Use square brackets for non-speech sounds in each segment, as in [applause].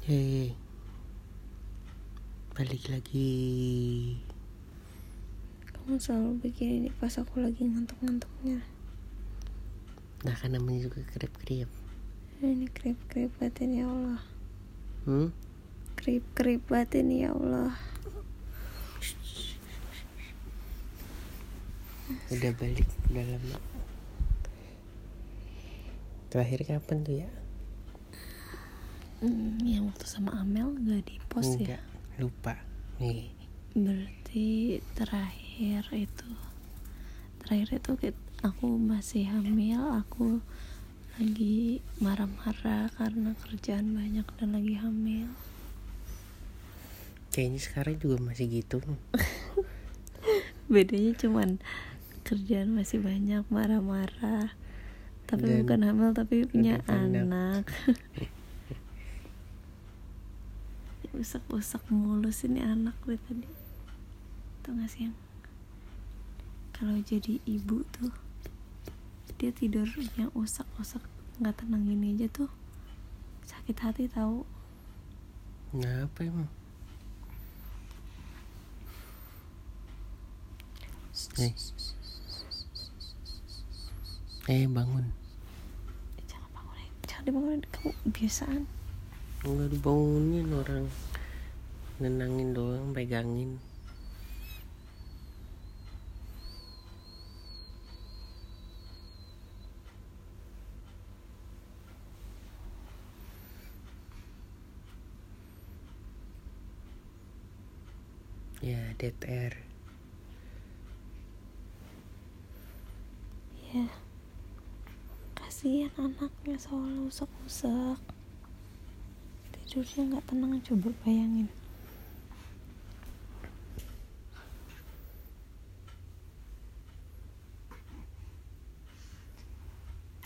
Hei Balik lagi. Kamu selalu begini nih pas aku lagi ngantuk-ngantuknya. Nah kan namanya juga krip-krip Ini krip-krip batin ya Allah. Hmm? Krip-krip batin ya Allah. Udah balik Udah lama. Terakhir kapan tuh ya? Hmm, Yang waktu sama Amel gak di post ya Lupa. Nih. Berarti terakhir itu Terakhir itu aku masih hamil Aku lagi marah-marah karena kerjaan banyak dan lagi hamil. Kayaknya sekarang juga masih gitu. [laughs] Bedanya cuman kerjaan masih banyak marah-marah. Tapi Dan bukan hamil tapi punya anak. [laughs] usak-usak mulus ini anak gue tadi. Tau gak sih yang kalau jadi ibu tuh dia tidurnya usak-usak nggak tenang gini aja tuh sakit hati tahu Nah apa emang? Eh. Eh bangun. Jangan bangunin jangan dibangunin kamu biasaan Enggak dibangunin orang Nenangin doang Pegangin. Ya dead air. Ya kasihan anaknya soalnya usak-usak tidurnya nggak tenang coba bayangin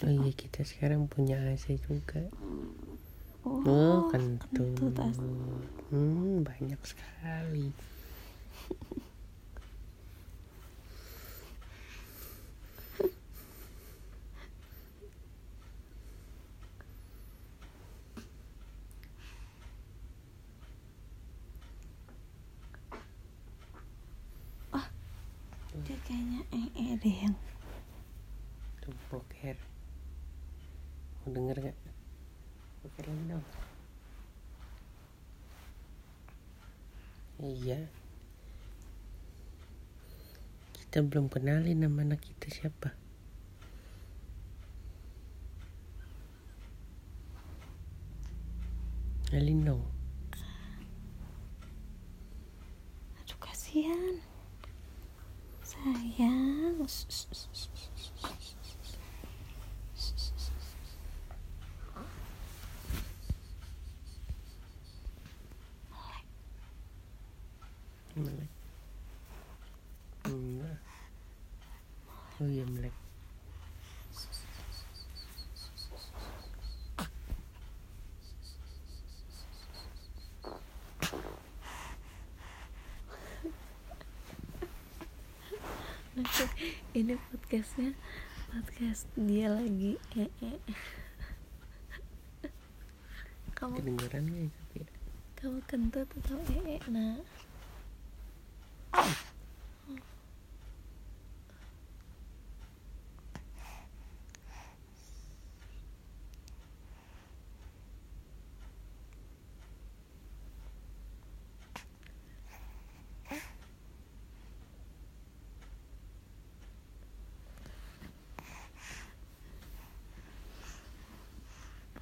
Oh iya kita sekarang punya AC juga. Oh, Oh kentut kentut Hmm banyak sekali dia kayaknya eh eh deh yang Tuh poker Mau denger gak? Poker lagi dong Iya. Kita belum kenalin nama anak kita siapa. Dong aduh kasihan. Sayang Melek. Enggak. Oh iya melek. Ini podcastnya podcast dia lagi eh, eh. kamu Kedengeran ya tapi kamu kentut atau eh, eh nah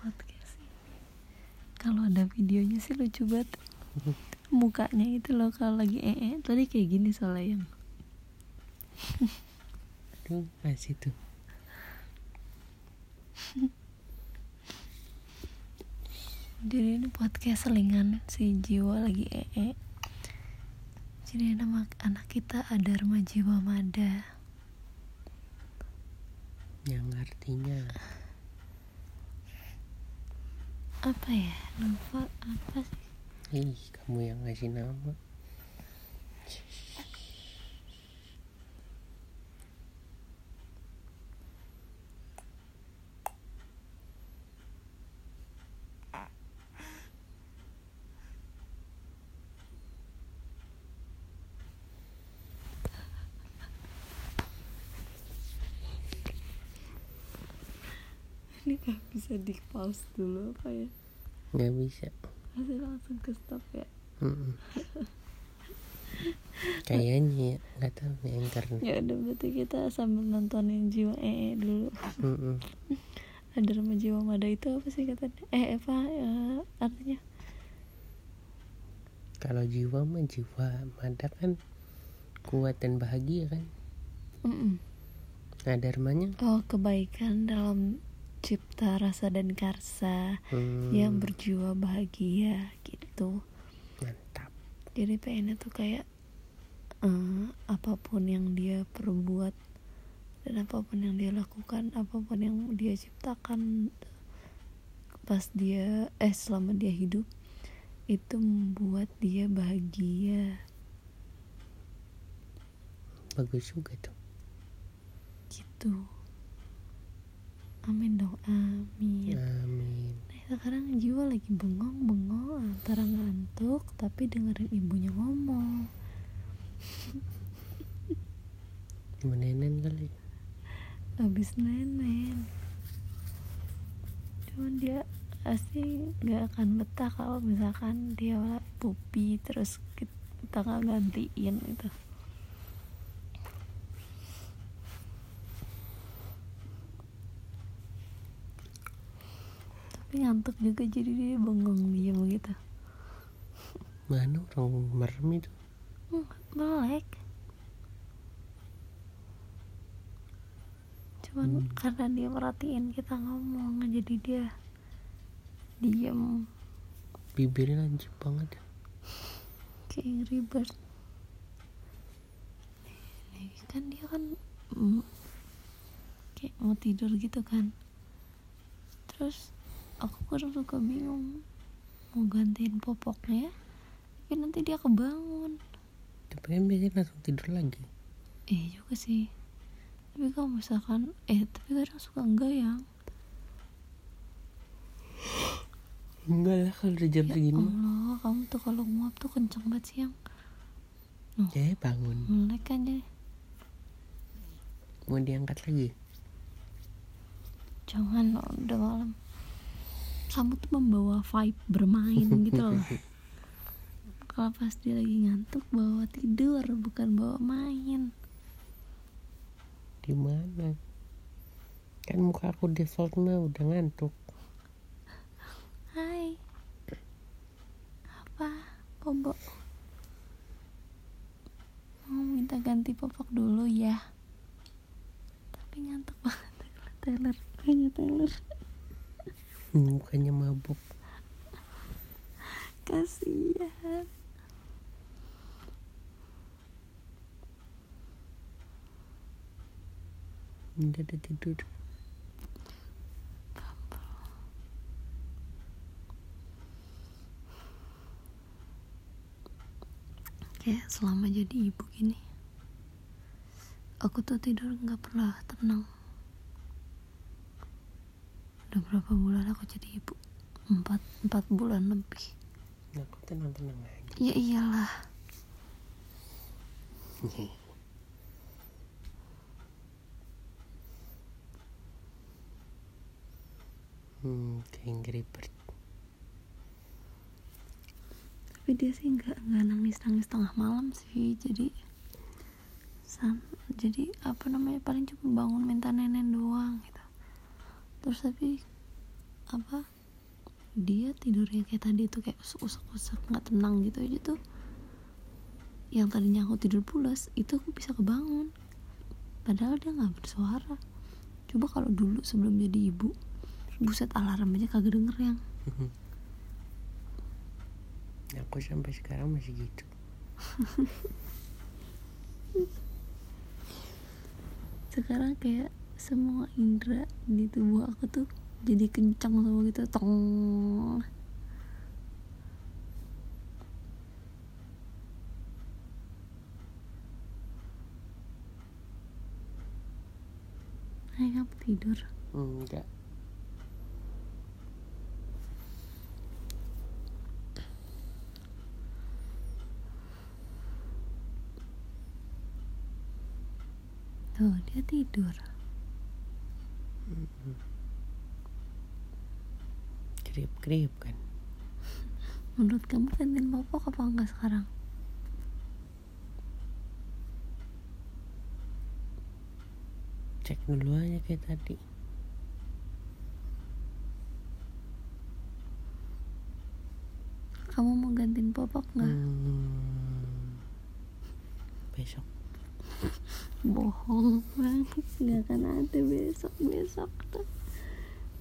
podcast ini. Kalau ada videonya sih lucu banget [laughs] mukanya itu loh kalau lagi eh eh tadi kayak gini soalnya yang Aduh masih tuh. Jadi ini podcast selingan si jiwa lagi eh eh jadi nama anak kita Adharma Jiwa Mada. Yang artinya. Apa ya? Lupa apa sih Ih, kamu yang ngasih nama. ini nggak bisa di pause dulu apa ya nggak bisa masih langsung ke stop ya? Mm-mm. [laughs] kayaknya ya nggak tahu nih anchor ya udah berarti kita sambil nontonin jiwa ee dulu. Mm-mm. ada sama jiwa mada itu apa sih katanya eh apa eh, artinya? Kalau jiwa mah jiwa mada kan kuat dan bahagia kan? Mm-mm. nah dharmanya? Oh kebaikan dalam cipta rasa dan karsa hmm, yang berjiwa bahagia gitu. Mantap. Jadi PN tuh kayak eh, apa pun yang dia perbuat dan apa pun yang dia lakukan apa pun yang dia ciptakan pas dia eh selama dia hidup itu membuat dia bahagia. Bagus juga tuh. Gitu amin dong amin. Amin. Nah, sekarang jiwa lagi bengong-bengong antara ngantuk tapi dengerin ibunya ngomong. Menenen kali. Habis nenen. Cuman dia pasti nggak akan betah kalau misalkan dia pupi terus kita nggak gantiin itu tapi ngantuk juga jadi dia bengong dia begitu mana orang merem itu? Hmm, melek. Cuman Hmm. karena dia merhatiin kita ngomong jadi dia diem. Bibirnya lancip banget ya. kayak Angry Bird Nih, kan dia kan mm, kayak mau tidur gitu kan. Terus aku kadang suka bingung mau gantiin popoknya tapi nanti dia kebangun. Tapi kan biasanya langsung tidur lagi. Iya juga sih. Tapi kalau misalkan Eh tapi kadang suka enggak ya enggak lah kalau udah jam Ya segini Allah Kamu tuh kalau nguap tuh kenceng banget siang ya bangun. Melek kan jadi mau diangkat lagi? Jangan udah malam Kamu tuh membawa vibe bermain gitu loh. [laughs] Kalau pas dia lagi ngantuk bawa tidur Bukan bawa main. Di mana? Kan muka aku default mah udah ngantuk. Hai. Apa? Bobo Mau minta ganti popok dulu ya? Tapi ngantuk banget Taylor Kayaknya Taylor mukanya mabuk. Kasihan. Udah ada tidur. Kayak selama jadi ibu gini Aku tuh tidur nggak pernah tenang Udah berapa bulan aku jadi ibu? Empat, empat bulan lebih. Aku tenang tenang aja. Ya iyalah. Hmm kayak Bird. Tapi dia sih nggak nggak nangis nangis tengah malam sih jadi sam jadi apa namanya paling cuma bangun minta nenek doang gitu terus tapi apa dia tidurnya kayak tadi tuh kayak usuk usuk usuk nggak tenang gitu aja tuh. Yang tadinya aku tidur pulas itu aku bisa kebangun. Padahal dia nggak bersuara. Coba kalau dulu sebelum jadi ibu buset alarm aja kagak denger yang. [laughs] Aku sampai sekarang masih gitu. [laughs] Sekarang kayak semua indera di tubuh aku tuh jadi kencang semua gitu tong. Ayo kamu tidur? Enggak. Tuh dia tidur krip-krip kan. Menurut kamu gantiin popok apa enggak sekarang? Cek dulu aja kayak tadi. Kamu mau gantiin popok nggak hmm, besok bohong banget nggak akan ada besok besok tuh.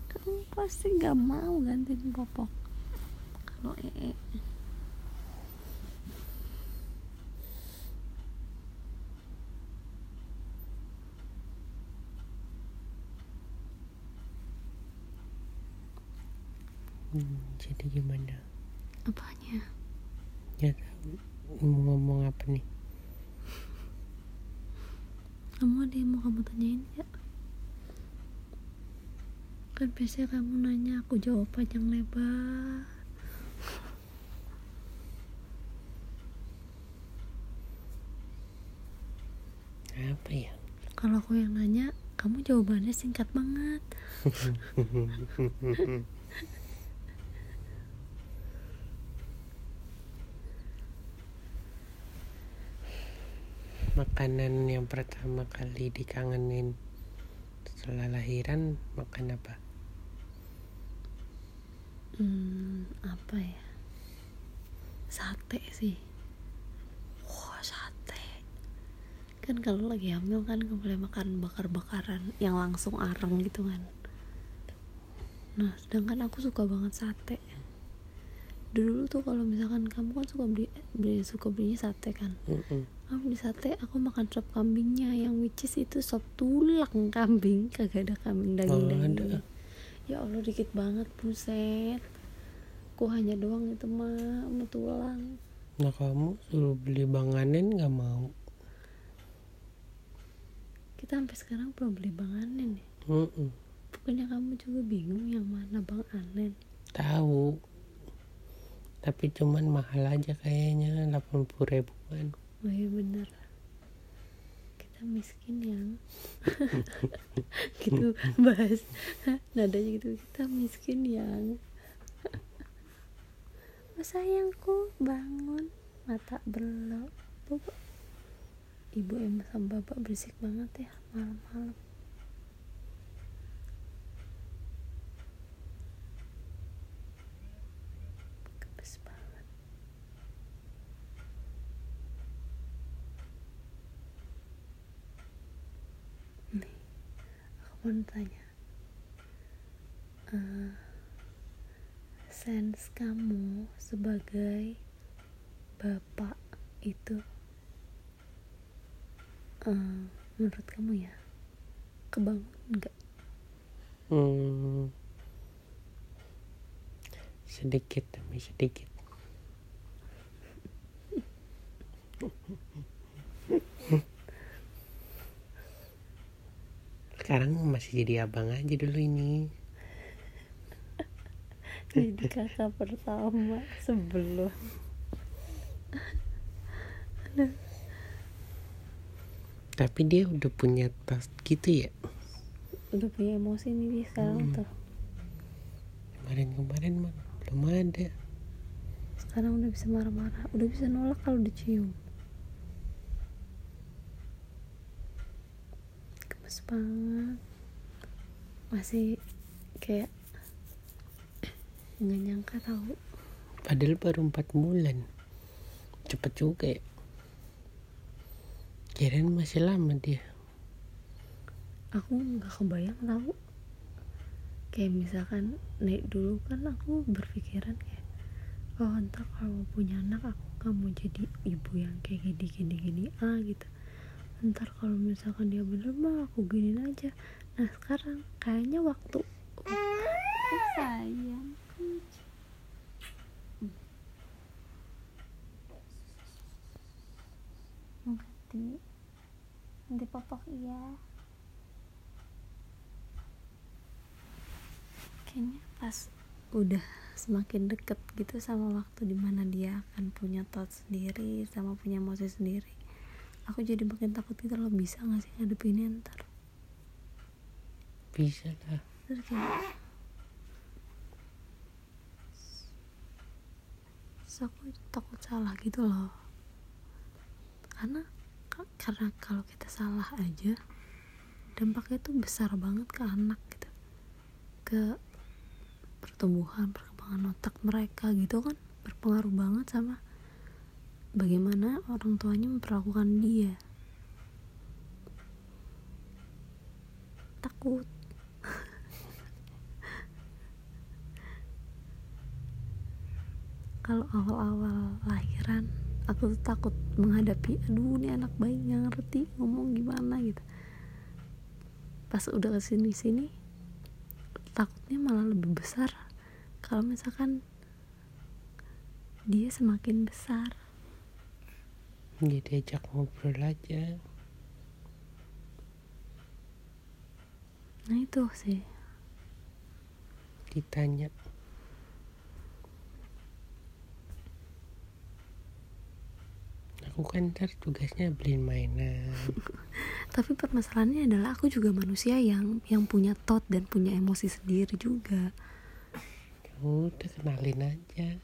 Kamu pasti nggak mau gantiin popok. Kalau ee hmm, jadi gimana? Apanya? Ya tahu mau ngomong apa nih kamu ada yang mau kamu tanyain ya kan biasanya kamu nanya aku jawab panjang lebar. Apa ya? Kalau aku yang nanya kamu jawabannya singkat banget [laughs] makanan yang pertama kali dikangenin setelah lahiran makan apa? Hmm, apa ya? Sate sih. Wah sate. Kan kalau lagi hamil kan boleh makan bakar-bakaran yang langsung areng gitu kan. Nah sedangkan aku suka banget sate. Dulu tuh kalau misalkan kamu kan suka beli, beli suka belinya sate kan. Mm-mm. Kamu di sate aku makan sop kambingnya yang which is itu sop tulang kambing. Kagak ada kambing daging Oh, daging ada. ya allah dikit banget buset. Aku hanya doang itu mah sama tulang. Nah kamu suruh beli banganin nggak mau? Kita sampai sekarang belum beli bang anen ya? Mm-mm. pokoknya kamu juga bingung yang mana bang anen? Tahu. Tapi cuman mahal aja kayaknya 80 ribuan oh iya bener. Kita miskin yang [laughs] gitu bahas nadanya gitu. Kita miskin yang [laughs] oh, sayangku bangun mata belok. Ibu emang sama bapak berisik banget ya malam-malam Gemes banget nih aku mau tanya Eh, sense kamu sebagai bapak itu eh, menurut kamu ya kebangun nggak? Hmm. sedikit demi sedikit [laughs] sekarang masih jadi abang aja dulu ini. [laughs] Jadi kakak pertama sebelum. Tapi dia udah punya tas gitu ya? Udah punya emosi nih dia sekarang Hmm. tuh. Kemarin-kemarin mah belum ada. Sekarang udah bisa marah-marah udah bisa nolak kalau dicium gemes banget. Masih kayak nggak nyangka tahu. Padahal baru empat bulan. Cepet juga ya. Kirain masih lama dia. Aku nggak kebayang tahu. Kayak misalkan naik dulu kan aku berpikiran kayak oh ntar kalau punya anak aku nggak mau jadi ibu yang kayak gini gini gini. Ah gitu ntar kalau misalkan dia bener mah aku giniin aja. Nah sekarang kayaknya waktu oh, sayang. Ganti nanti popok iya. Kayaknya pas udah semakin deket gitu sama waktu di mana dia akan punya thought sendiri sama punya emosi sendiri aku jadi makin takut gitu loh bisa gak sih ngadepinnya ntar? Bisa lah. Terus kayak aku takut salah gitu loh. Karena karena kalau kita salah aja dampaknya tuh besar banget ke anak gitu. Ke pertumbuhan perkembangan otak mereka gitu kan berpengaruh banget sama bagaimana orang tuanya memperlakukan dia? Takut. Kalau awal-awal lahiran aku tuh takut menghadapi aduh ini anak bayi nggak ngerti ngomong gimana gitu. Pas udah ke sini sini takutnya malah lebih besar. Kalau misalkan dia semakin besar jadi ajak ngobrol aja. Nah itu sih. Ditanya. Aku kan ntar tugasnya beliin mainan. [laughs] Tapi permasalahannya adalah aku juga manusia yang yang punya thought dan punya emosi sendiri juga. Ya udah kenalin aja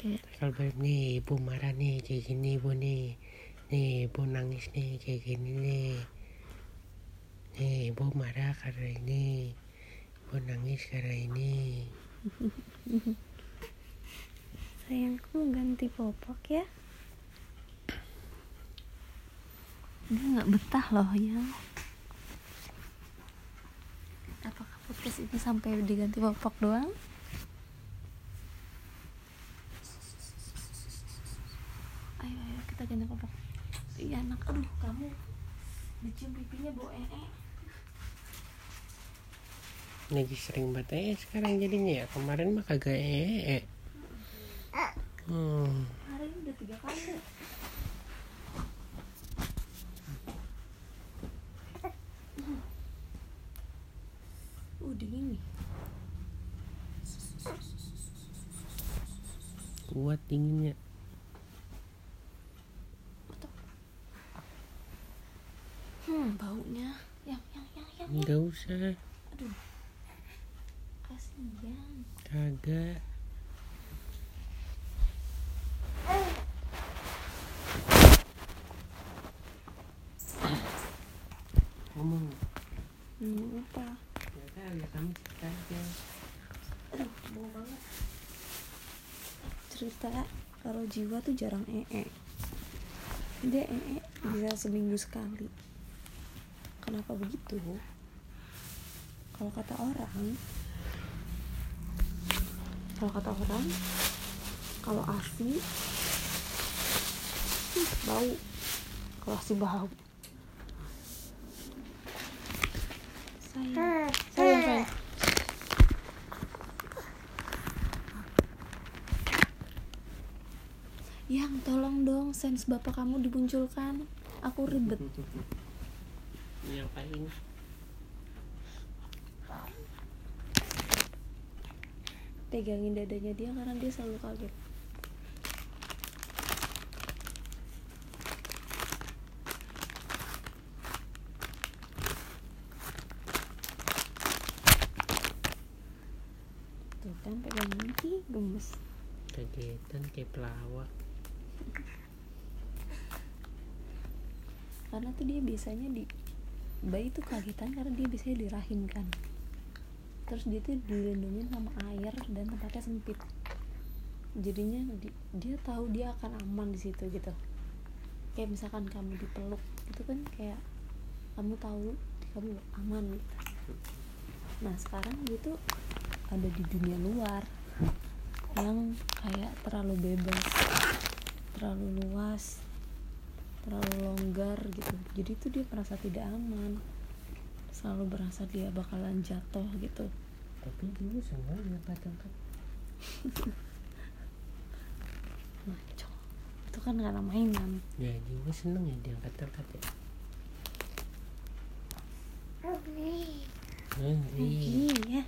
kayak kalau balik nih ibu marah nih kayak gini ibu nih. Nih ibu nangis nih kayak gini nih. Nih ibu marah karena ini. Ibu nangis karena ini. [laughs] Sayangku ganti popok ya. Dia nggak betah loh ya. Apakah podcast ini sampai diganti popok doang ganti popok iya anak aduh kamu dicium pipinya bau ee lagi sering banget eh sekarang jadinya ya. Kemarin mah kagak ee hmm. hari ini udah tiga kali. Uh dingin nih. Kuat dinginnya hmm baunya. Yang yang yang yang, yang. nggak usah. Aduh. Kasihan. Kagak. Ngomong. Hmm, apa? Ya kan ya kamu cerita aja. Aduh bau banget. Cerita kalau jiwa tuh jarang ee. Dia ee bisa seminggu sekali kenapa begitu? Kalau kata orang kalau kata orang kalau asi hmm, bau. Kalau asi bau. Sayang. Sayang sayang. Yang tolong dong sense bapak kamu dimunculkan. Aku ribet [laughs] ngapain? Pegangin dadanya dia karena dia selalu kaget. Tuh kan pegangin ih gemes. Kagetan kayak pelawak karena tuh dia biasanya di bayi tuh kagetan karena dia biasanya dirahimkan terus dia tuh dilindungi sama air dan tempatnya sempit. Jadinya di- dia tahu dia akan aman di situ gitu. Kayak misalkan kamu dipeluk itu kan kayak kamu tahu kamu aman gitu. Nah sekarang dia tuh ada di dunia luar yang kayak terlalu bebas terlalu luas terlalu longgar gitu. Jadi tuh dia merasa tidak aman. Selalu berasa dia bakalan jatuh gitu. Tapi dulu semua ngangkat angkat [laughs] ngaco itu kan karena mainan. Ya juga seneng ya diangkat angkat ya. Iya. iya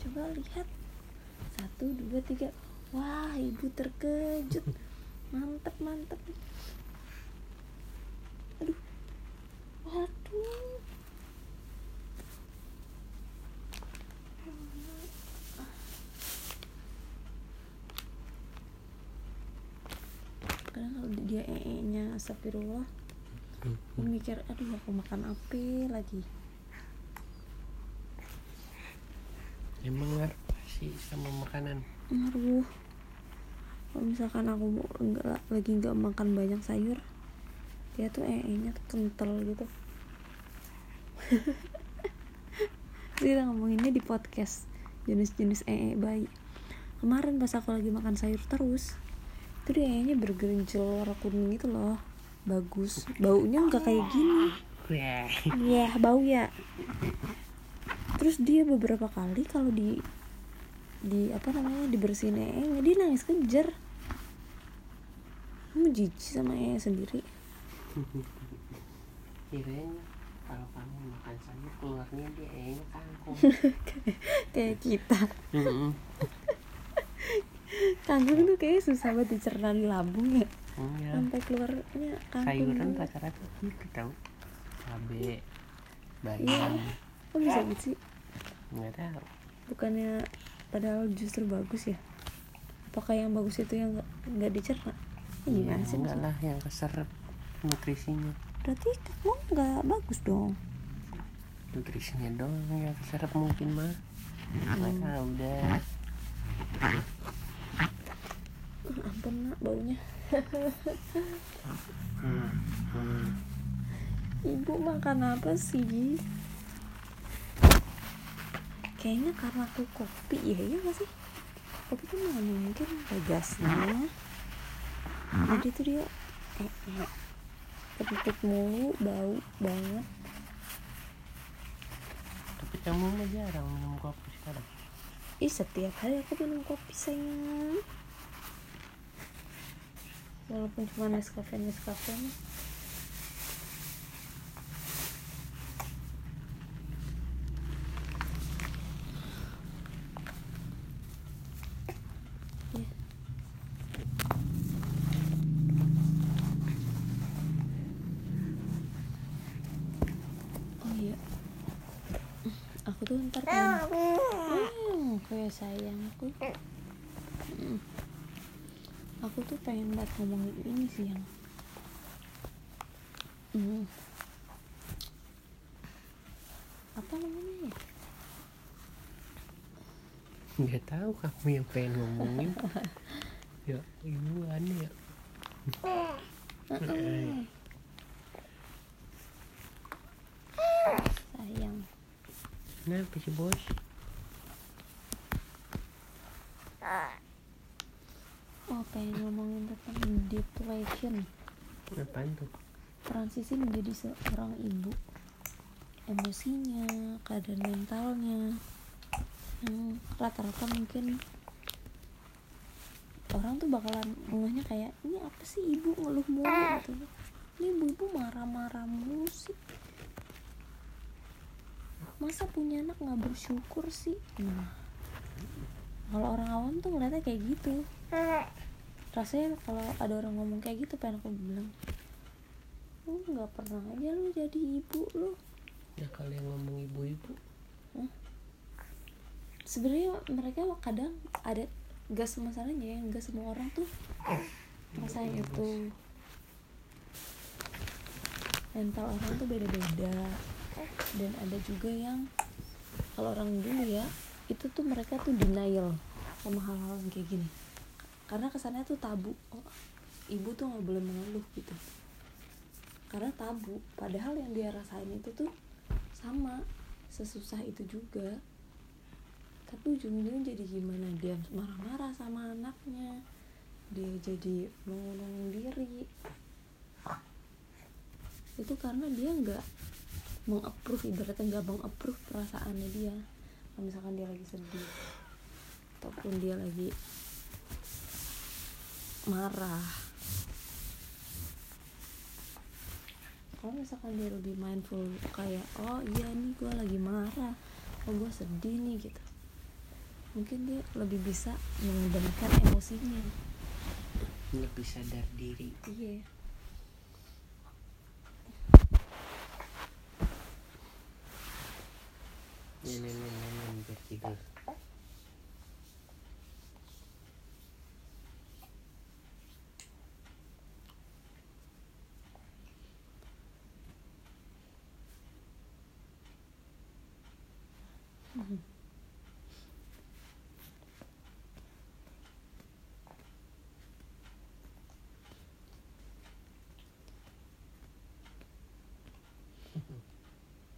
coba lihat. Satu dua tiga. Wah ibu terkejut [laughs] mantep mantep. Aduh. Waduh. Kadang kalau dia ee nya astagfirullah. Aku mikir aduh aku makan apa lagi. Emang ngaruh sih sama makanan? Ngaruh kalau misalkan aku enggak lagi nggak makan banyak sayur dia tuh ee-nya tuh kental gitu. [laughs] Dia ngomonginnya di podcast jenis-jenis ee bayi. Kemarin pas aku lagi makan sayur terus itu dia ee-nya bergerincil warna kuning gitu loh. Bagus. Baunya nggak kayak gini. Iya bau ya. Terus dia beberapa kali kalau di di apa namanya dibersihin ee dia nangis kejar. Kamu jijik sama ee sendiri. [laughs] Kirain kalau kamu makan sayur keluarnya dia enak kangkung [laughs] kayak kita. [laughs] Kangkung tuh kayak susah banget dicerna di lambung ya. Iya. sampai keluarnya kangkung sayuran rata-rata gitu tau. Cabe iya. bayam kok bisa gitu sih? Nggak tahu. Bukannya padahal justru bagus ya. Apakah yang bagus itu yang nggak dicerna? Ya, gimana Iya, sih enggak lah yang keserap nutrisinya. Berarti kamu nggak bagus dong. Nutrisinya doang yang keserap mungkin mah. Hmm. tahu dah Ah, ampun nak baunya. Ibu makan apa sih kayaknya karena aku kopi ya iya gak sih? Kopi kan nggak mungkin ada gasnya. Jadi tuh dia eh, eh, kentut mulu bau banget. Tapi kamu mah jarang minum kopi sekarang. Ih setiap hari aku minum kopi sayang. Walaupun cuma Nescafe Nescafe mah Ya. Oh iya Aku tuh ntar pengen Hmm, kayak sayang aku Hmm. Aku tuh pengen banget ngomongin ini sih yang Hmm. Apa namanya ya? nggak tahu kamu yang pengen ngomongin ya ibu aneh ya Heeh. Sayang kenapa sih bos Oh pengen ngomongin tentang depression. Apaan tuh? Transisi menjadi seorang ibu. Emosinya, keadaan mentalnya. Yang rata-rata mungkin orang tuh bakalan ngehnya kayak ini apa sih ibu ngeluh mulu? Gitu. Ini ibu-ibu marah-marah mulu sih. Masa punya anak nggak bersyukur sih? Nah kalau orang awam tuh ngeliatnya kayak gitu rasanya kalau ada orang ngomong kayak gitu pengen aku bilang lu nggak pernah aja lu jadi ibu lu. Ya kalau yang ngomong ibu-ibu. Sebenarnya mereka kadang ada gas masalahnya ya nggak semua orang tuh ngerasain itu. mental orang tuh beda-beda. Dan ada juga yang kalau orang dulu ya itu tuh mereka tuh denial sama hal-hal yang kayak gini karena kesannya tuh tabu oh, ibu tuh nggak boleh mengeluh gitu. Karena tabu. Padahal yang dia rasain itu tuh sama. Sesusah itu juga. Tapi ujung-ujungnya jadi gimana? Dia marah-marah sama anaknya. Dia jadi mengurung diri. Itu karena dia nggak mengapprove ibaratnya nggak mengapprove perasaannya dia. Misalkan dia lagi sedih ataupun dia lagi marah. Kalau misalkan dia lebih mindful kayak oh iya nih gue lagi marah. Oh gue sedih nih gitu. Mungkin dia lebih bisa mengendalikan emosinya. Lebih sadar diri. Iya. Nenek nenek biar tidur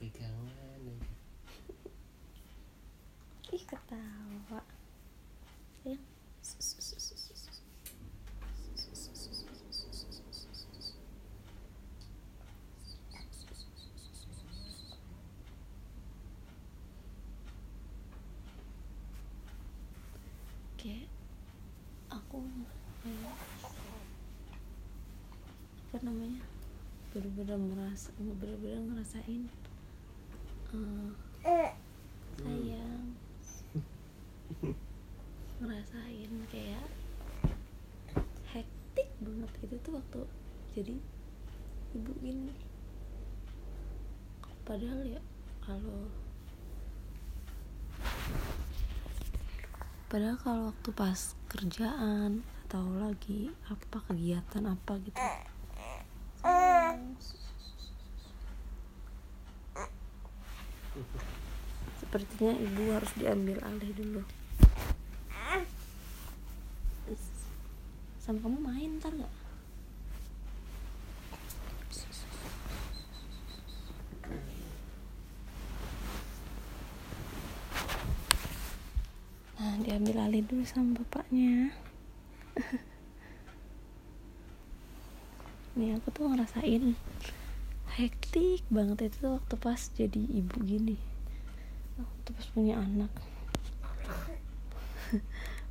pegangan aja ih ketawa sayang kayak aku kayak apa namanya bener-bener merasa bener-bener ngerasain eh, sayang. Ngerasain kayak hektik banget. Gitu tuh waktu jadi ibu gini padahal ya kalau padahal kalau waktu pas kerjaan atau lagi apa kegiatan apa gitu sepertinya ibu harus diambil alih dulu. Sama kamu main ntar nggak? Nah diambil alih dulu sama bapaknya. Nih aku tuh ngerasain hektik banget itu waktu pas jadi ibu gini waktu pas punya anak. [laughs]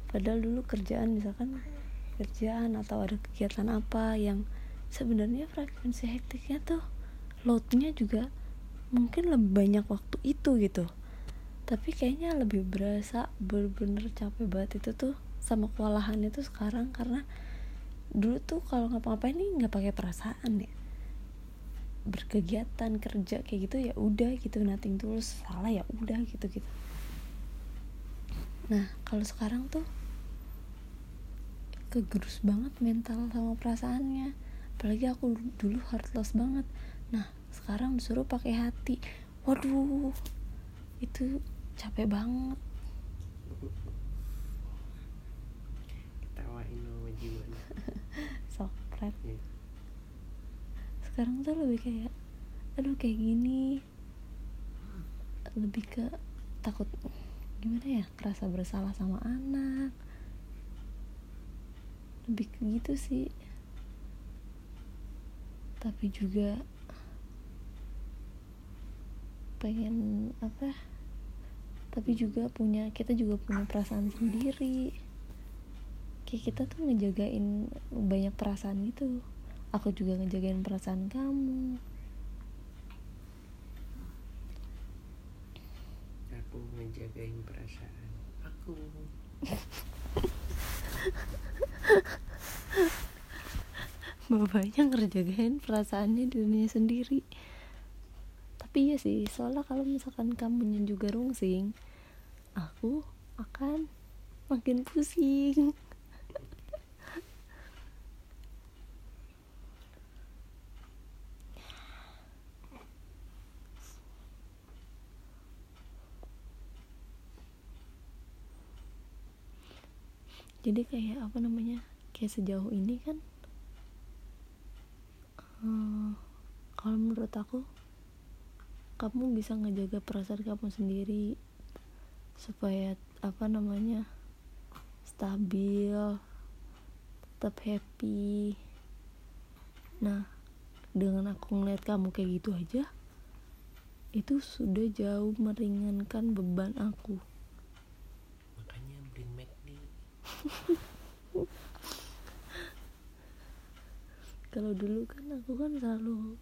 Padahal dulu kerjaan misalkan kerjaan atau ada kegiatan apa yang sebenarnya frekuensi hektiknya tuh loadnya juga mungkin lebih banyak waktu itu gitu. Tapi kayaknya lebih berasa bener-bener capek banget itu tuh sama kewalahan itu sekarang. Karena dulu tuh kalau ngapa-ngapain nih nggak pakai perasaan ya berkegiatan kerja kayak gitu ya udah gitu nating tulus salah ya udah gitu gitu. Nah kalau sekarang tuh kegerus banget mental sama perasaannya. Apalagi aku dulu heartless banget. Nah sekarang disuruh pakai hati. Waduh itu capek banget. Ketawain sama jiwanya. [laughs] Sokret Iya. Sekarang tuh lebih kayak aduh kayak gini. Lebih ke takut gimana ya kerasa bersalah sama anak. Lebih ke gitu sih. Tapi juga pengen apa tapi juga punya kita juga punya perasaan sendiri. Kayak kita tuh ngejagain banyak perasaan gitu aku juga ngejagain perasaan kamu. Aku ngejagain perasaan aku. Bapaknya ngerjagain perasaannya di dunia sendiri. Tapi iya sih soalnya kalau misalkan kamunya juga rungsing aku akan makin pusing jadi kayak apa namanya kayak sejauh ini kan eh, kalau menurut aku kamu bisa ngejaga perasaan kamu sendiri supaya apa namanya stabil tetap happy. Nah dengan aku ngeliat kamu kayak gitu aja itu sudah jauh meringankan beban aku [laughs] kalau dulu kan aku kan selalu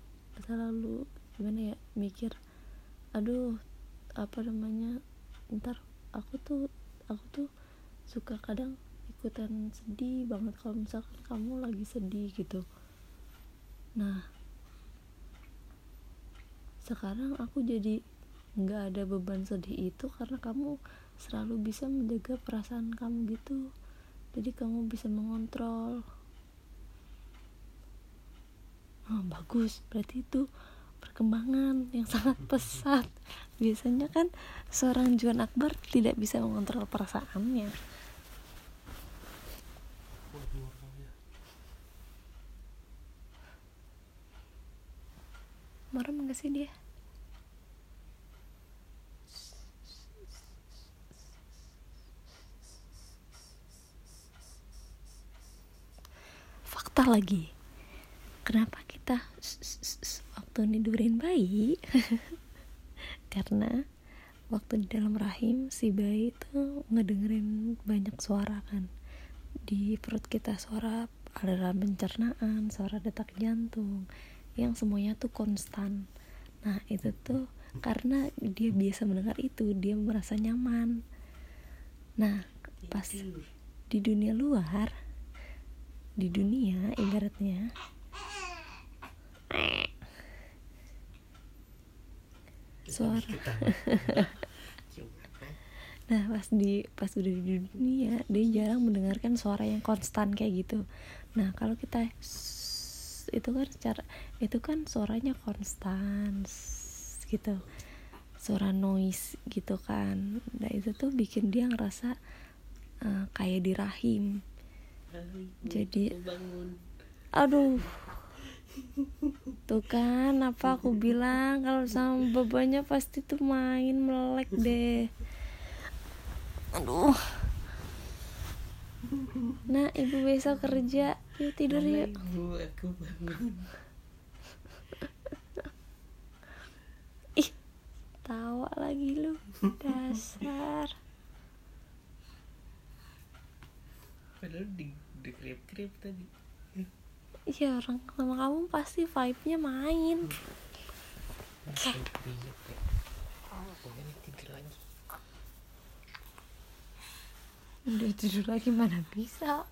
selalu gimana ya mikir aduh apa namanya ntar aku tuh aku tuh suka kadang ikutan sedih banget kalau misalkan kamu lagi sedih gitu. Nah sekarang aku jadi nggak ada beban sedih itu karena kamu selalu bisa menjaga perasaan kamu gitu jadi kamu bisa mengontrol. Oh, bagus. Berarti itu perkembangan yang sangat pesat. Biasanya kan seorang Juan Akbar tidak bisa mengontrol perasaannya. Merem gak sih dia fakta lagi. Kenapa kita waktu nidurin bayi? [laughs] Karena waktu di dalam rahim si bayi itu ngedengerin banyak suara kan. Di perut kita suara aliran pencernaan suara detak jantung yang semuanya tuh konstan. Nah itu tuh karena dia biasa mendengar itu dia merasa nyaman. Nah pas di dunia luar di dunia ibaratnya. Suara. [laughs] Nah pas di pas udah di dunia dia jarang mendengarkan suara yang konstan kayak gitu. Nah kalau kita itu kan secara itu kan suaranya konstan gitu. Suara noise gitu kan. Nah itu tuh bikin dia ngerasa uh, kayak di rahim jadi aduh. Tuh kan apa aku bilang kalau sama babanya pasti tuh main melek deh. Aduh. Nah ibu besok kerja. Yuk tidur yuk. ibu aku bangun. Ih tawa lagi lu. Dasar padahal di di krip krip tadi Iya orang sama kamu pasti vibe-nya main. Kayak tidur lagi. Udah tidur lagi mana bisa.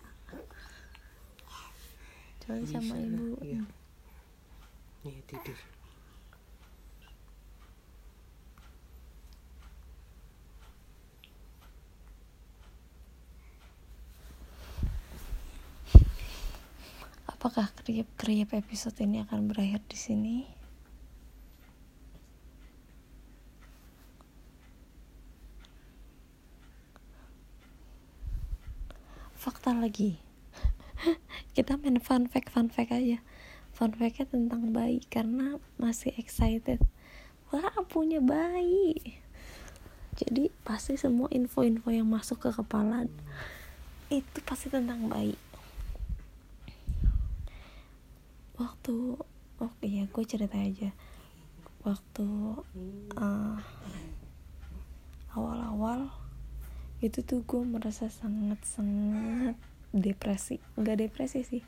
Coba sama ibu. Iya. Iya tidur. Apakah kriep-kriep episode ini akan berakhir di sini? Fakta lagi. [laughs] Kita main fun fact fun fact aja. Fun factnya tentang bayi karena masih excited. Wah punya bayi. Jadi pasti semua info-info yang masuk ke kepala itu pasti tentang bayi waktu oh iya gue cerita aja. Waktu uh, awal-awal itu tuh gue merasa sangat sangat depresi. Nggak depresi sih.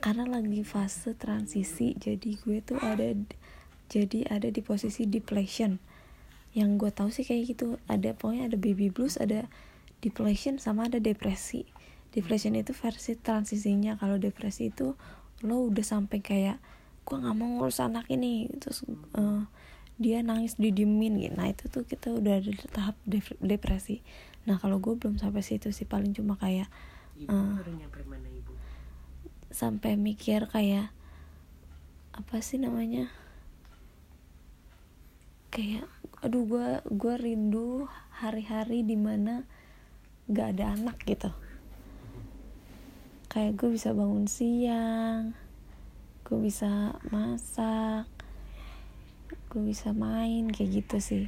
Karena lagi fase transisi jadi gue tuh ada jadi ada di posisi depletion. Yang gue tahu sih kayak gitu. Ada pokoknya ada baby blues ada depletion sama ada depresi. Depletion itu versi transisinya. Kalau depresi itu lo udah sampai kayak gue nggak mau ngurus anak ini. Terus uh, dia nangis didiemin gitu. Nah itu tuh kita udah ada di tahap depresi. Nah kalau gue belum sampai situ sih. Paling cuma kayak uh, sampai mikir kayak apa sih namanya? Kayak aduh gue gue rindu hari-hari di mana gak ada anak gitu kayak gue bisa bangun siang gue bisa masak gue bisa main kayak gitu sih.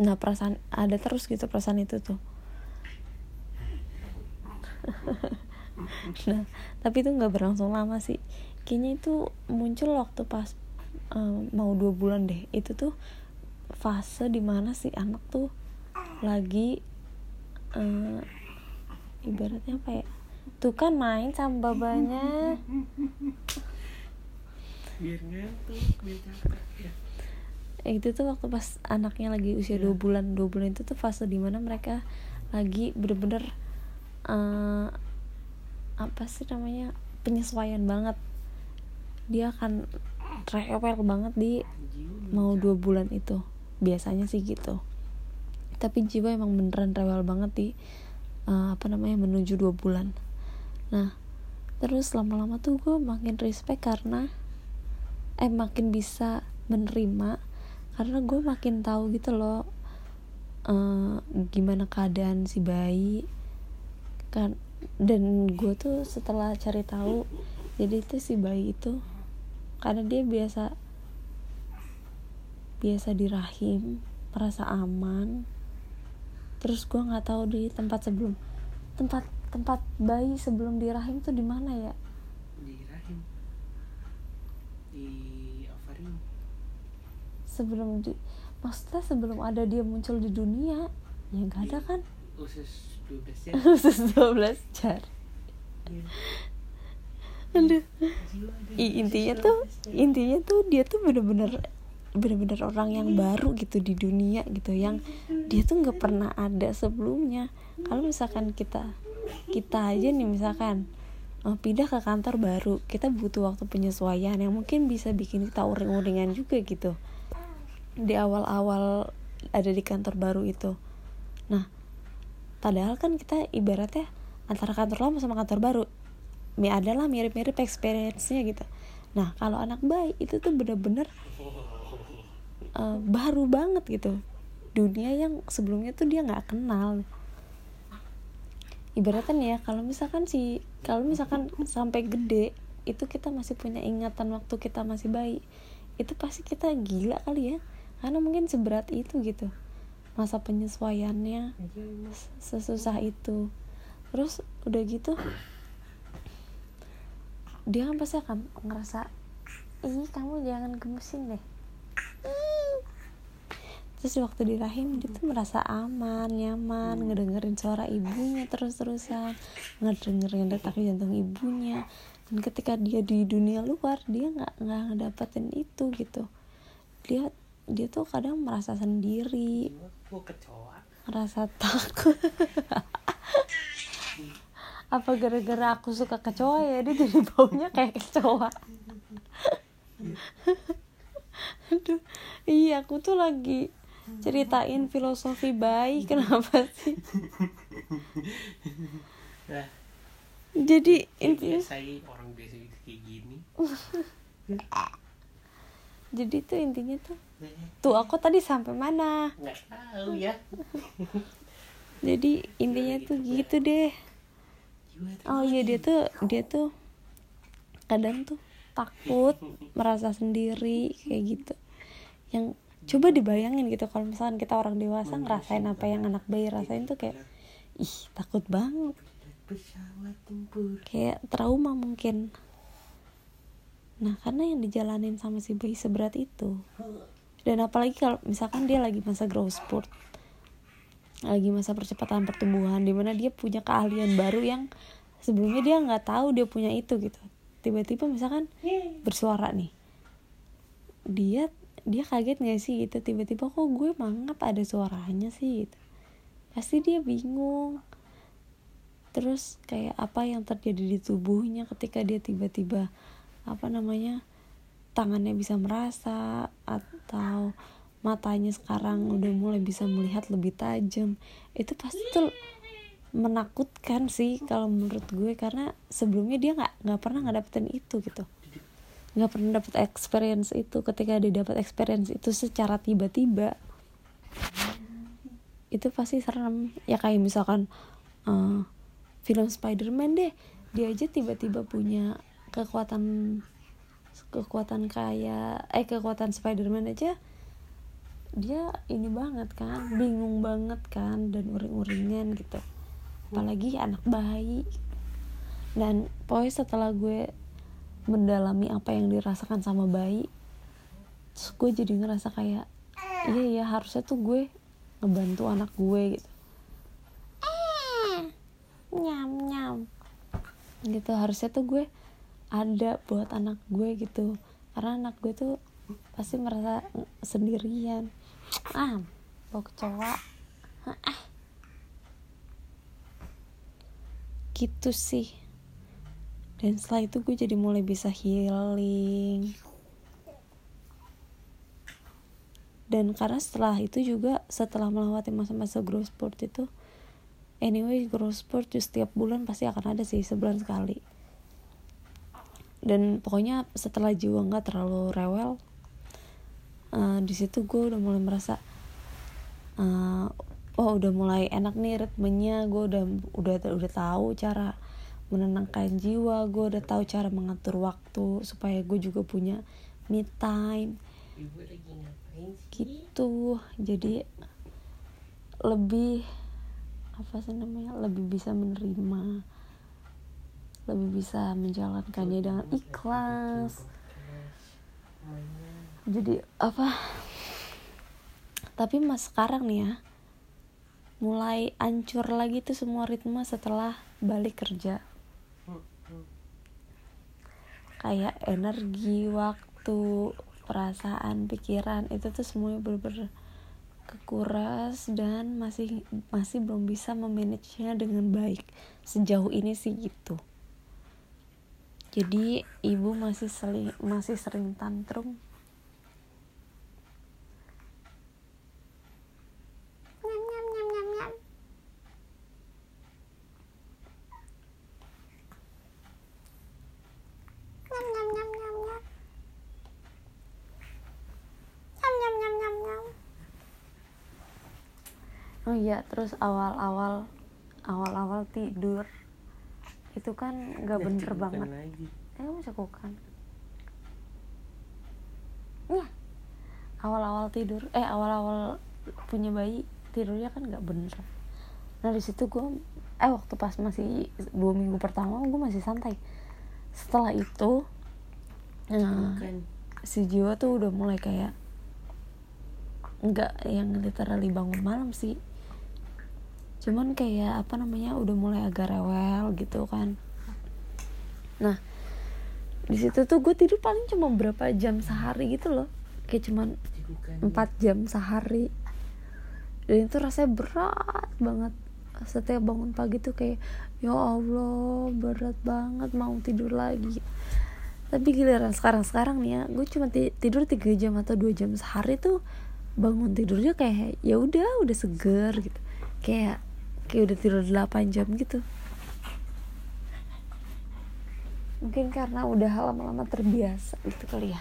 Nah perasaan ada terus gitu perasaan itu tuh. [laughs] Nah tapi itu nggak berlangsung lama sih. Kayaknya itu muncul waktu pas um, mau dua bulan deh. Itu tuh fase di mana si anak tuh lagi uh, ibaratnya apa ya tuh kan main sama babanya. Biar ngantuk biar capek ya. Itu tuh waktu pas anaknya lagi usia dua yeah. bulan dua bulan itu tuh fase di mana mereka lagi bener-bener uh, apa sih namanya penyesuaian banget. Dia akan rewel banget di mau dua bulan itu. Biasanya sih gitu. Tapi jiwa emang beneran rewel banget di uh, apa namanya menuju dua bulan nah terus lama-lama tuh gue makin respect karena eh makin bisa menerima karena gue makin tahu gitu loh uh, gimana keadaan si bayi kan. Dan gue tuh setelah cari tahu jadi itu si bayi itu karena dia biasa biasa di rahim merasa aman. Terus gue nggak tahu di tempat sebelum tempat tempat bayi sebelum di rahim tuh di mana ya? Di rahim di ovarium. Sebelum di maksudnya sebelum ada dia muncul di dunia ya nggak ada kan? Usus 12 ya khusus 12 jar Iya. aduh. Jiwa ada I- usus intinya tuh 12 ya. intinya tuh dia tuh bener-bener bener-bener orang yang baru gitu di dunia gitu yang dia tuh nggak pernah ada sebelumnya. Kalau misalkan kita kita aja nih misalkan eh, pindah ke kantor baru kita butuh waktu penyesuaian yang mungkin bisa bikin kita uring-uringan juga gitu. Di awal-awal ada di kantor baru itu. Nah padahal kan kita ibaratnya antara kantor lama sama kantor baru. Mi adalah mirip-mirip experience-nya gitu. Nah kalau anak bayi itu tuh bener-bener eh, baru banget gitu. Dunia yang sebelumnya tuh dia nggak kenal ibaratnya nih ya kalau misalkan si kalau misalkan sampai gede itu kita masih punya ingatan waktu kita masih bayi itu pasti kita gila kali ya karena mungkin seberat itu gitu masa penyesuaiannya sesusah itu terus udah gitu dia kan pasti akan ngerasa ih kamu jangan gemesin deh. Terus waktu di rahim dia tuh merasa aman nyaman ngedengerin suara ibunya terus terusan ngedengerin detak jantung ibunya. Dan ketika dia di dunia luar dia nggak nggak ngedapetin itu gitu. Dia dia tuh kadang merasa sendiri. Ngerasa takut. [laughs] Apa gara-gara aku suka kecoa ya? Dia jadi baunya kayak kecoa. [laughs] Aduh iya aku tuh lagi ceritain filosofi bayi [laughs] kenapa sih? Nah jadi intinya aja orang biasa gitu kayak gini. [laughs] Jadi tuh intinya tuh Nah, tuh aku tadi sampai mana? Nggak tahu ya. [laughs] Jadi intinya tuh gitu deh. Jiwa tuh? Oh iya dia tuh dia tuh kadang tuh takut merasa sendiri kayak gitu. Yang coba dibayangin gitu kalau misalkan kita orang dewasa ngerasain apa yang anak bayi rasain tuh kayak ih takut banget. Kayak trauma mungkin. Nah karena yang dijalanin sama si bayi seberat itu. Dan apalagi kalau misalkan dia lagi masa growth spurt lagi masa percepatan pertumbuhan di mana dia punya keahlian baru yang sebelumnya dia nggak tahu dia punya itu gitu. Tiba-tiba misalkan bersuara nih dia dia kaget nggak sih gitu? Tiba-tiba kok gue mangap ada suaranya sih? Gitu. Pasti dia bingung. Terus kayak apa yang terjadi di tubuhnya ketika dia tiba-tiba apa namanya tangannya bisa merasa atau matanya sekarang udah mulai bisa melihat lebih tajam. Itu pasti tuh menakutkan sih kalau menurut gue. Karena sebelumnya dia nggak nggak pernah ngedapetin itu gitu nggak pernah dapet experience itu. Ketika dia dapat experience itu secara tiba-tiba itu pasti serem. Ya kayak misalkan eh, film Spider-Man deh dia aja tiba-tiba punya kekuatan kekuatan kayak eh kekuatan Spider-Man aja dia ini banget kan bingung banget kan dan uring-uringan gitu. Apalagi anak bayi. Dan pokoknya setelah gue mendalami apa yang dirasakan sama bayi terus gue jadi ngerasa kayak iya ya harusnya tuh gue ngebantu anak gue gitu. Nyam nyam. Gitu harusnya tuh gue ada buat anak gue gitu. Karena anak gue tuh pasti merasa sendirian. Ah bau kecoa. Ah. gitu sih dan setelah itu gue jadi mulai bisa healing. Dan karena setelah itu juga setelah melewati masa-masa growth spurt itu anyway growth spurt tuh setiap bulan pasti akan ada sih sebulan sekali. Dan pokoknya setelah jiwa nggak terlalu rewel uh, di situ gue udah mulai merasa uh, oh udah mulai enak nih ritmenya gue udah udah udah tahu cara menenangkan jiwa gue udah tahu cara mengatur waktu supaya gue juga punya me time. Gitu. Jadi lebih apa sih namanya lebih bisa menerima lebih bisa menjalankannya dengan ikhlas. Jadi apa? Tapi mas sekarang nih ya mulai ancur lagi tuh semua ritme setelah balik kerja kayak energi waktu perasaan pikiran itu tuh semuanya bener-bener kekuras dan masih masih belum bisa memanagenya dengan baik. Sejauh ini sih gitu. Jadi ibu masih sering masih sering tantrum Nyam, nyam, nyam, nyam, nyam. Nyam, nyam, nyam, nyam, nyam. Nyam, nyam, nyam, nyam, nyam. Oh iya, terus awal-awal awal-awal tidur itu kan nggak bener banget. lagi. Eh, kamu cekukan. Iya. Awal-awal tidur, eh awal-awal punya bayi tidurnya kan nggak bener. Nah di situ gue, eh waktu pas masih dua minggu pertama gue masih santai. Setelah itu, nah, Bukan. si jiwa tuh udah mulai kayak nggak yang literally bangun malam sih cuman kayak apa namanya udah mulai agak rewel gitu kan. Nah di situ tuh gue tidur paling cuma berapa jam sehari gitu loh. Kayak Cekukan. empat jam sehari. Dan itu rasanya berat banget. Setiap bangun pagi tuh kayak ya Allah berat banget mau tidur lagi. Tapi giliran sekarang sekarang nih ya gue cuma ti- tidur tiga jam atau dua jam sehari tuh bangun tidurnya kayak ya udah udah seger gitu. Kayak kayak udah tidur 8 jam gitu. Mungkin karena udah lama-lama terbiasa gitu kali ya.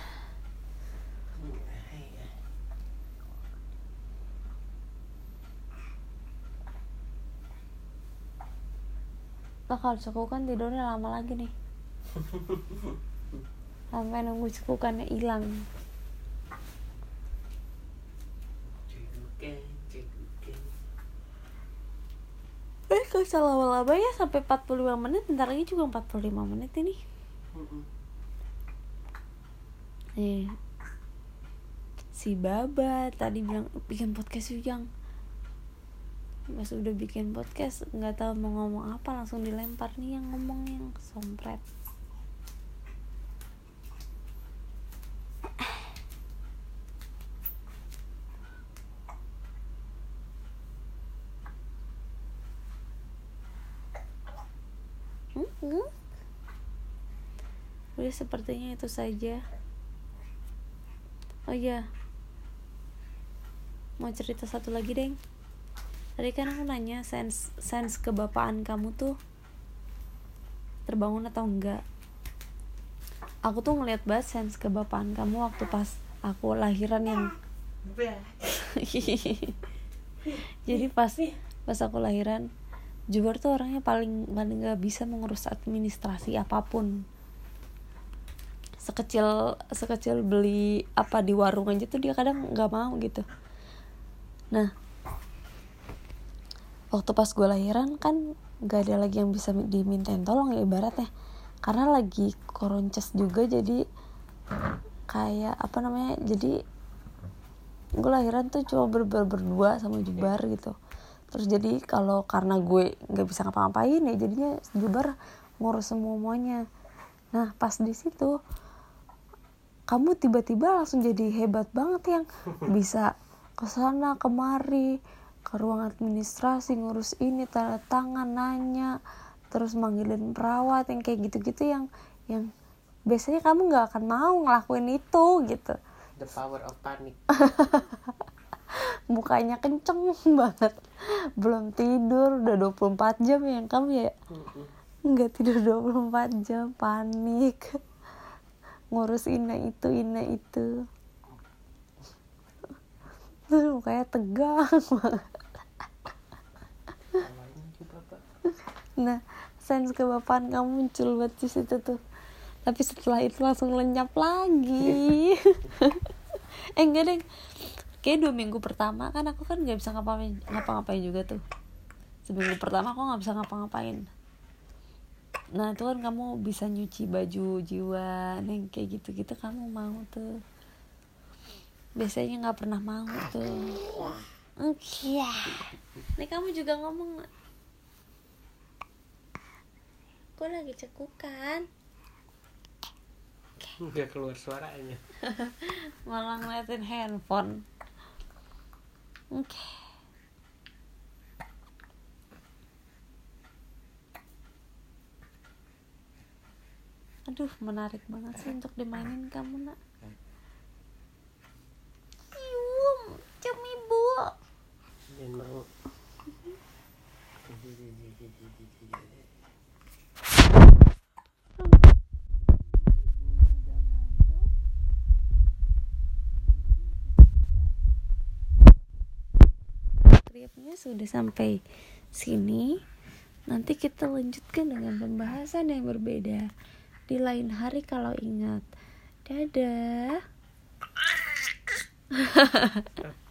Lah kalau cekukan tidurnya lama lagi nih. [laughs] Sampai nunggu cekukannya hilang. Cekukan, cekukan. Eh kalau salah lama ya sampai 45 menit Bentar lagi juga 45 menit ini. Mm-mm. Eh Si Baba tadi bilang bikin podcast yuk yang Pas udah bikin podcast nggak tahu mau ngomong apa langsung dilempar nih yang ngomong yang sompret Hmm, hmm. Sepertinya itu saja. Oh iya. Mau cerita satu lagi, Deng. Tadi kan aku nanya sense sense kebapaan kamu tuh terbangun atau enggak. Aku tuh ngeliat banget sense kebapaan kamu waktu pas aku lahiran yang [laughs] jadi pas pas aku lahiran Jubar tuh orangnya paling paling nggak bisa mengurus administrasi apa pun sekecil sekecil beli apa di warung aja tuh dia kadang nggak mau gitu. Nah waktu pas gue lahiran kan nggak ada lagi yang bisa dimintain tolong ya ibaratnya. Karena lagi koronces juga jadi kayak apa namanya jadi gue lahiran tuh cuma ber ber- berdua sama Jubar gitu. Terus jadi kalau karena gue nggak bisa ngapa-ngapain ya jadinya Jubar ngurus semuanya nah pas di situ kamu tiba-tiba langsung jadi hebat banget yang [laughs] bisa ke sana kemari ke ruang administrasi ngurus ini tanda tangan nanya terus manggilin perawat yang kayak gitu-gitu yang yang biasanya kamu nggak akan mau ngelakuin itu gitu. The power of panic. [laughs] mukanya kenceng [laughs] banget. Belum tidur udah 24 jam ya kamu ya? Nggak tidur 24 jam panik ngurus ini itu ini itu. Terus mukanya tegang. Nah sense kebapaan kamu muncul buat di situ tuh. Tapi setelah itu langsung lenyap lagi. Eh enggak deh. Kayak dua minggu pertama kan aku kan nggak bisa ngapa-ngapain ngapa-ngapain juga tuh. Seminggu pertama aku nggak bisa ngapa-ngapain nah itu kan kamu bisa nyuci baju jiwa neng kayak gitu gitu kamu mau tuh. Biasanya nggak pernah mau tuh. Oke nih kamu juga ngomong aku lagi cekukan. Nggak keluar suaranya. [laughs] Malah ngeliatin handphone. Oke aduh menarik banget sih untuk dimainin kamu nak. Ium, cumi bu dan mau. Skripnya sudah sampai sini. Nanti kita lanjutkan dengan pembahasan yang berbeda di lain hari kalau ingat. Dadah. [laughs]